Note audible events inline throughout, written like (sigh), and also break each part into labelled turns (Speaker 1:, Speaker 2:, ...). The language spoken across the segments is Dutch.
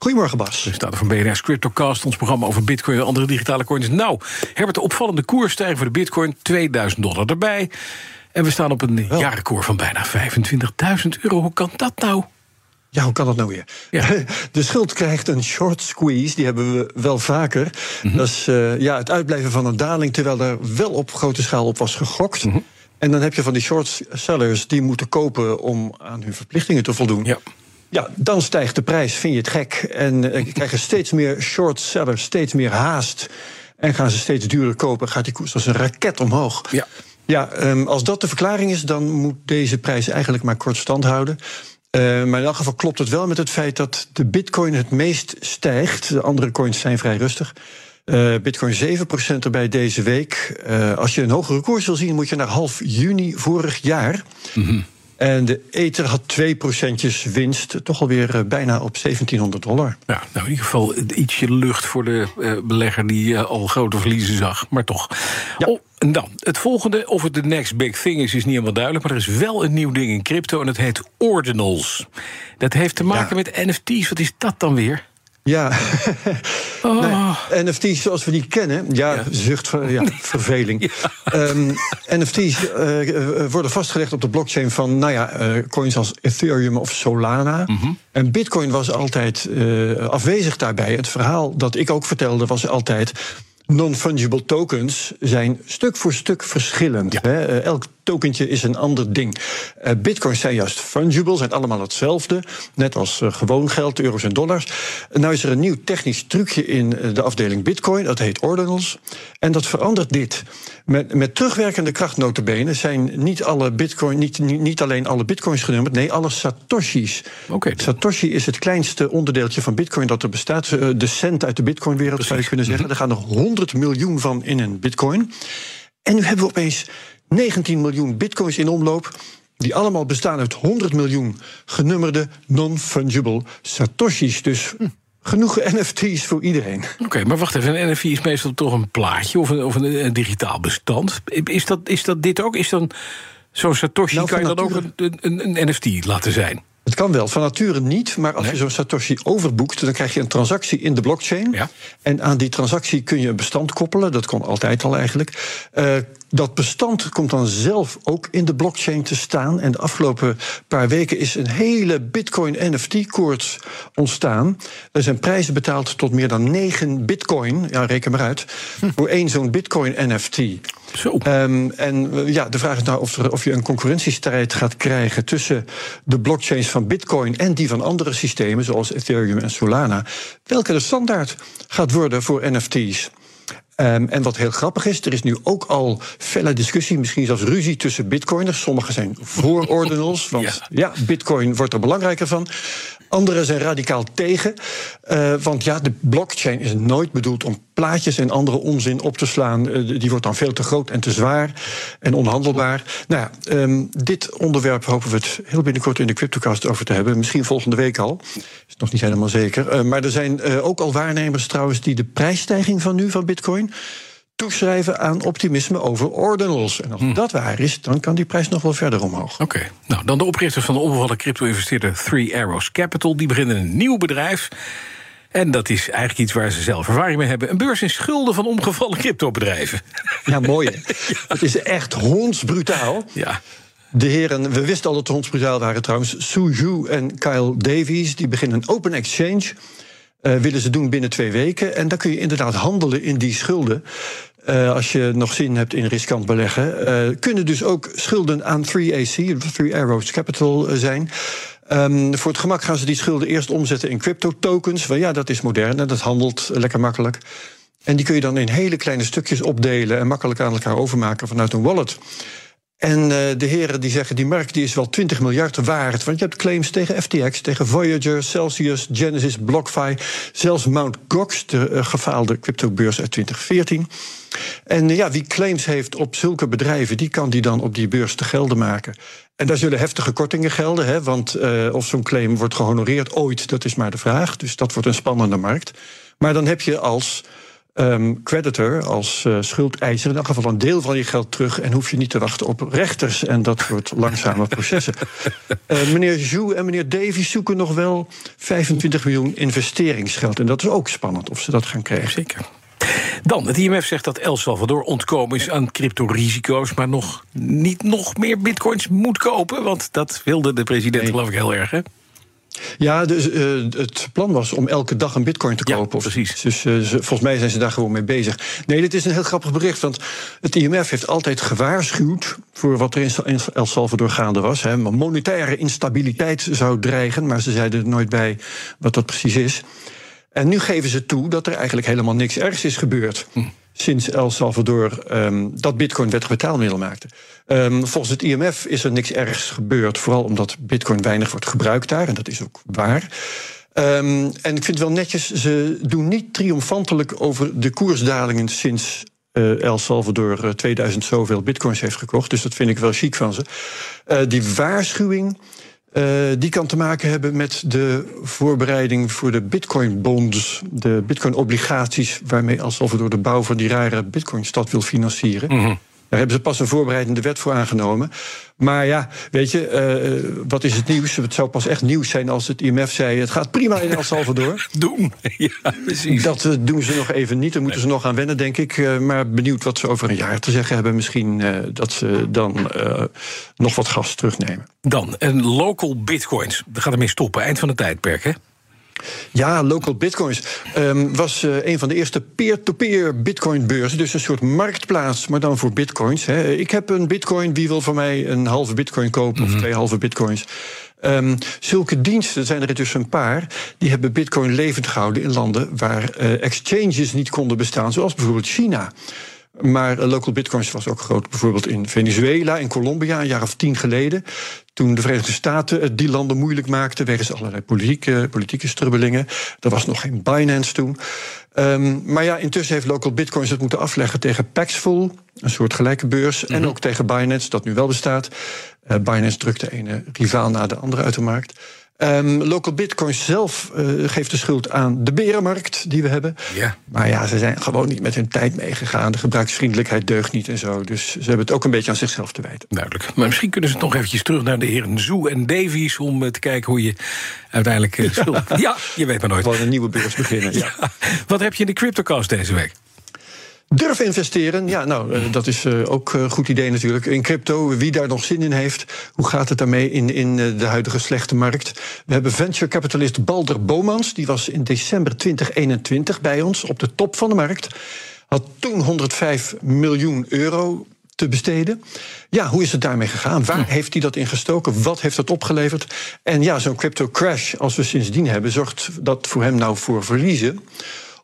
Speaker 1: Goedemorgen Bas.
Speaker 2: Er van BNR's CryptoCast, ons programma over bitcoin en andere digitale coins. Nou, Herbert, de opvallende koersstijging voor de bitcoin, 2000 dollar erbij. En we staan op een jaarrecord van bijna 25.000 euro. Hoe kan dat nou?
Speaker 1: Ja, hoe kan dat nou weer?
Speaker 2: Ja. (laughs)
Speaker 1: De schuld krijgt een short squeeze, die hebben we wel vaker.
Speaker 2: Mhm.
Speaker 1: Dat is eh, ja, het uitblijven van een daling, terwijl er wel op grote schaal op was gegokt.
Speaker 2: Mhm.
Speaker 1: En dan heb je van die short sellers die moeten kopen om aan hun verplichtingen te voldoen.
Speaker 2: Ja.
Speaker 1: Ja, dan stijgt de prijs, vind je het gek. En eh, krijgen steeds meer short sellers, steeds meer haast. En gaan ze steeds duurder kopen, gaat die koers als een raket omhoog.
Speaker 2: Ja.
Speaker 1: Ja, ehm, als dat de verklaring is, dan moet deze prijs eigenlijk maar kort stand houden. Eh, maar in elk geval klopt het wel met het feit dat de bitcoin het meest stijgt. De andere coins zijn vrij rustig. Eh, bitcoin 7% erbij deze week. Eh, als je een hogere koers wil zien, moet je naar half juni vorig jaar. En de Ether had 2% winst, toch alweer eh, bijna op 1700 dollar.
Speaker 2: Ja, nou in ieder geval ietsje lucht voor de eh, belegger die eh, al grote verliezen zag. Maar toch.
Speaker 1: Ja.
Speaker 2: Oh, en dan, het volgende, of het de next big thing is, is niet helemaal duidelijk. Maar er is wel een nieuw ding in crypto en dat heet ordinals. Dat heeft te maken
Speaker 1: Ja.
Speaker 2: met NFT's. Wat is dat dan weer?
Speaker 1: Ja,
Speaker 2: Oh.
Speaker 1: Nee, NFT's zoals we die kennen, ja,
Speaker 2: Ja.
Speaker 1: zucht, ver- ja, (laughs) verveling. Ehm, NFT's eh, eh, worden vastgelegd op de blockchain van nou ja, eh, coins als Ethereum of Solana. En Bitcoin was altijd afwezig daarbij. Het verhaal dat ik ook vertelde was altijd. Non-fungible tokens zijn stuk voor stuk verschillend. Hè? Elk tokentje is een ander ding. Eh, bitcoins zijn juist fungible, zijn allemaal hetzelfde. Net als eh, gewoon geld, euro's en dollars. En nou is er een nieuw technisch trucje in eh, de afdeling bitcoin. Dat heet ordinals. En dat verandert dit. Met, met terugwerkende kracht notabene zijn niet, alle bitcoin, niet, niet, niet alleen alle bitcoins genummerd... nee, alle satoshis.
Speaker 2: Oké.
Speaker 1: Satoshi is het kleinste onderdeeltje van bitcoin dat er bestaat. De cent uit de bitcoinwereld zou je kunnen zeggen. (laughs) Er gaan er 100 miljoen van in een bitcoin. En nu hebben we opeens 19 miljoen bitcoins in omloop... die allemaal bestaan uit 100 miljoen genummerde non-fungible satoshis. Dus genoeg NFT's voor iedereen.
Speaker 2: Oké, maar wacht even. Een NFT is meestal toch een plaatje of een, of een, een digitaal bestand. Is dat, is dat dit ook? Is dan zo'n Satoshi,
Speaker 1: Nou,
Speaker 2: kan je dan ook een, een, een NFT laten zijn?
Speaker 1: Het kan wel, van nature niet. Maar als
Speaker 2: Nee.
Speaker 1: je zo'n Satoshi overboekt, dan krijg je een transactie in de blockchain.
Speaker 2: Ja.
Speaker 1: En aan die transactie kun je een bestand koppelen. Dat kon altijd al eigenlijk. Eh, dat bestand komt dan zelf ook in de blockchain te staan. En de afgelopen paar weken is een hele Bitcoin NFT-koorts ontstaan. Er zijn prijzen betaald tot meer dan 9 Bitcoin. Ja, reken maar uit. Voor één zo'n Bitcoin NFT.
Speaker 2: Zo.
Speaker 1: Ehm, en eh, ja, de vraag is nou of, er, of je een concurrentiestrijd gaat krijgen tussen de blockchains van Bitcoin en die van andere systemen, zoals Ethereum en Solana. Welke de standaard gaat worden voor NFT's. Ehm, en wat heel grappig is, er is nu ook al felle discussie, misschien zelfs ruzie tussen bitcoiners. Sommigen zijn voor (laughs) ordinals, want
Speaker 2: Ja.
Speaker 1: ja. bitcoin wordt er belangrijker van. Anderen zijn radicaal tegen, eh, want ja, de blockchain is nooit bedoeld om plaatjes en andere onzin op te slaan. Eh, die wordt dan veel te groot en te zwaar en onhandelbaar. Nou ja, ehm, dit onderwerp hopen we het heel binnenkort in de CryptoCast over te hebben. Misschien volgende week al. Is nog niet helemaal zeker. Eh, maar er zijn ook al waarnemers trouwens die de prijsstijging van nu van Bitcoin toeschrijven aan optimisme over ordinals. En als dat waar is, dan kan die prijs nog wel verder omhoog.
Speaker 2: Oké, nou dan de oprichters van de onbevallen crypto-investeerder Three Arrows Capital. Die beginnen een nieuw bedrijf. En dat is eigenlijk iets waar ze zelf ervaring mee hebben. Een beurs in schulden van omgevallen cryptobedrijven.
Speaker 1: Ja, mooi. hè? (laughs) Het is echt hondsbrutaal.
Speaker 2: Ja,
Speaker 1: De heren, we wisten al dat de hondsbrutaal waren trouwens. Su en Kyle Davies, die beginnen een open exchange. Eh, willen ze doen binnen twee weken. En dan kun je inderdaad handelen in die schulden. Eh, als je nog zin hebt in riskant beleggen. Eh, kunnen dus ook schulden aan 3AC, Three Arrows Capital, zijn. Ehm, voor het gemak gaan ze die schulden eerst omzetten in crypto-tokens. Want ja, dat is modern en dat handelt lekker makkelijk. En die kun je dan in hele kleine stukjes opdelen en makkelijk aan elkaar overmaken vanuit een wallet. En uh, de heren die zeggen die markt die is wel 20 miljard waard. Want je hebt claims tegen FTX, tegen Voyager, Celsius, Genesis, BlockFi. Zelfs Mt. Gox, de uh, gefaalde cryptobeurs uit 2014. En uh, ja, wie claims heeft op zulke bedrijven, die kan die dan op die beurs te gelden maken. En daar zullen heftige kortingen gelden, hè, want of zo'n claim wordt gehonoreerd ooit, dat is maar de vraag. Dus dat wordt een spannende markt. Maar dan heb je als um, creditor, als uh, schuldeiser, in elk geval een deel van je geld terug. En hoef je niet te wachten op rechters en dat soort langzame (laughs) processen. Uh, meneer Jou en meneer Davies zoeken nog wel 25 miljoen investeringsgeld. En dat is ook spannend of ze dat gaan krijgen.
Speaker 2: Zeker. Dan, het IMF zegt dat El Salvador ontkomen is aan cryptorisico's, maar nog niet nog meer bitcoins moet kopen. Want dat wilde de president, nee. geloof ik, heel erg. Hè?
Speaker 1: Ja, dus, uh, het plan was om elke dag een bitcoin te kopen.
Speaker 2: Ja, precies.
Speaker 1: Dus uh, ze, volgens mij zijn ze daar gewoon mee bezig. Nee, dit is een heel grappig bericht. Want het IMF heeft altijd gewaarschuwd voor wat er in El Salvador gaande was. Hè. Monetaire instabiliteit zou dreigen, maar ze zeiden er nooit bij wat dat precies is. En nu geven ze toe dat er eigenlijk helemaal niks ergs is gebeurd. Hm sinds El Salvador um, dat bitcoin wettig betaalmiddel maakte. Um, volgens het IMF is er niks ergs gebeurd, vooral omdat bitcoin weinig wordt gebruikt daar, en dat is ook waar. Um, en ik vind het wel netjes, ze doen niet triomfantelijk over de koersdalingen sinds uh, El Salvador uh, 2000 zoveel bitcoins heeft gekocht. Dus dat vind ik wel chic van ze. Uh, die waarschuwing uh, die kan te maken hebben met de voorbereiding voor de Bitcoin-bonds, de Bitcoin-obligaties, waarmee El Salvador de bouw van die rare Bitcoin-stad wil financieren. -hmm. Daar hebben ze pas een voorbereidende wet voor aangenomen. Maar ja, weet je, uh, wat is het nieuws? Het zou pas echt nieuws zijn als het IMF zei... het gaat prima in El Salvador. (laughs)
Speaker 2: doen, ja, precies.
Speaker 1: Dat uh, doen ze nog even niet. Daar moeten nee. ze nog aan wennen, denk ik. Uh, maar benieuwd wat ze over een jaar te zeggen hebben. Misschien dat ze dan nog wat gas terugnemen.
Speaker 2: Dan, een local bitcoins. Dat gaat ermee stoppen, eind van het tijdperk, hè?
Speaker 1: Ja, Local Bitcoins um, was uh, een van de eerste peer-to-peer bitcoin-beurzen. Dus een soort marktplaats, maar dan voor bitcoins. Hè. Ik heb een bitcoin, wie wil van mij een halve bitcoin kopen... Mm -hmm. of twee halve bitcoins? Um, zulke diensten, zijn er dus een paar, die hebben bitcoin levend gehouden in landen waar uh, exchanges niet konden bestaan, zoals bijvoorbeeld China. Maar local bitcoins was ook groot, bijvoorbeeld in Venezuela, in Colombia, een jaar of tien geleden. Toen de Verenigde Staten het die landen moeilijk maakten wegens allerlei politieke, politieke strubbelingen. Er was nog geen Binance toen. Um, maar ja, intussen heeft local bitcoins het moeten afleggen tegen Paxful, een soort gelijke beurs. Mm -hmm. En ook tegen Binance, dat nu wel bestaat. Uh, Binance drukt de ene rivaal na de andere uit de markt. Um, local Bitcoins zelf uh, geeft de schuld aan de berenmarkt die we hebben.
Speaker 2: Ja.
Speaker 1: Maar ja, ze zijn gewoon niet met hun tijd meegegaan. De gebruiksvriendelijkheid deugt niet en zo. Dus ze hebben het ook een beetje aan zichzelf te wijten.
Speaker 2: Duidelijk. Maar misschien kunnen ze nog eventjes terug naar de heren Zoe en Davies... om uh, te kijken hoe je uiteindelijk uh, schuld... Ja. (laughs) ja, je weet maar nooit.
Speaker 1: Gewoon een nieuwe beurs beginnen. (laughs) ja.
Speaker 2: ja. Wat heb je in de CryptoCast deze week?
Speaker 1: Durf investeren, ja, nou, dat is uh, ook een goed idee natuurlijk. In crypto, wie daar nog zin in heeft. Hoe gaat het daarmee in, in de huidige slechte markt? We hebben venture capitalist Balder Bomans. Die was in december 2021 bij ons op de top van de markt. Had toen 105 miljoen euro te besteden. Ja, hoe is het daarmee gegaan? Waar hm. heeft hij dat in gestoken? Wat heeft dat opgeleverd? En ja, zo'n crypto crash, als we sindsdien hebben, zorgt dat voor hem nou voor verliezen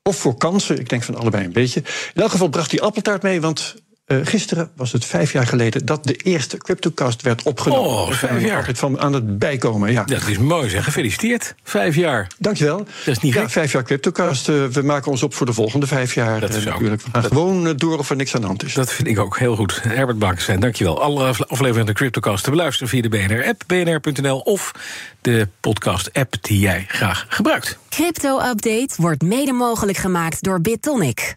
Speaker 1: of voor kansen. Ik denk van allebei een beetje. In elk geval bracht hij appeltaart mee, want uh, gisteren was het vijf jaar geleden dat de eerste CryptoCast werd opgenomen.
Speaker 2: Oh, vijf jaar.
Speaker 1: Altijd van aan het bijkomen, ja.
Speaker 2: Dat is mooi zeg. Gefeliciteerd. Vijf jaar.
Speaker 1: Dankjewel.
Speaker 2: Dat is niet
Speaker 1: ja,
Speaker 2: gek.
Speaker 1: vijf jaar CryptoCast. Uh, we maken ons op voor de volgende vijf jaar.
Speaker 2: Dat is
Speaker 1: uh, natuurlijk. We gaan
Speaker 2: dat,
Speaker 1: gewoon door of er niks aan de hand is.
Speaker 2: Dat vind ik ook heel goed. Herbert Bankestein, dankjewel. Alle afleveringen van de CryptoCast te beluisteren via de BNR-app, bnr.nl of de podcast-app die jij graag gebruikt.
Speaker 3: Crypto-update wordt mede mogelijk gemaakt door BitTonic.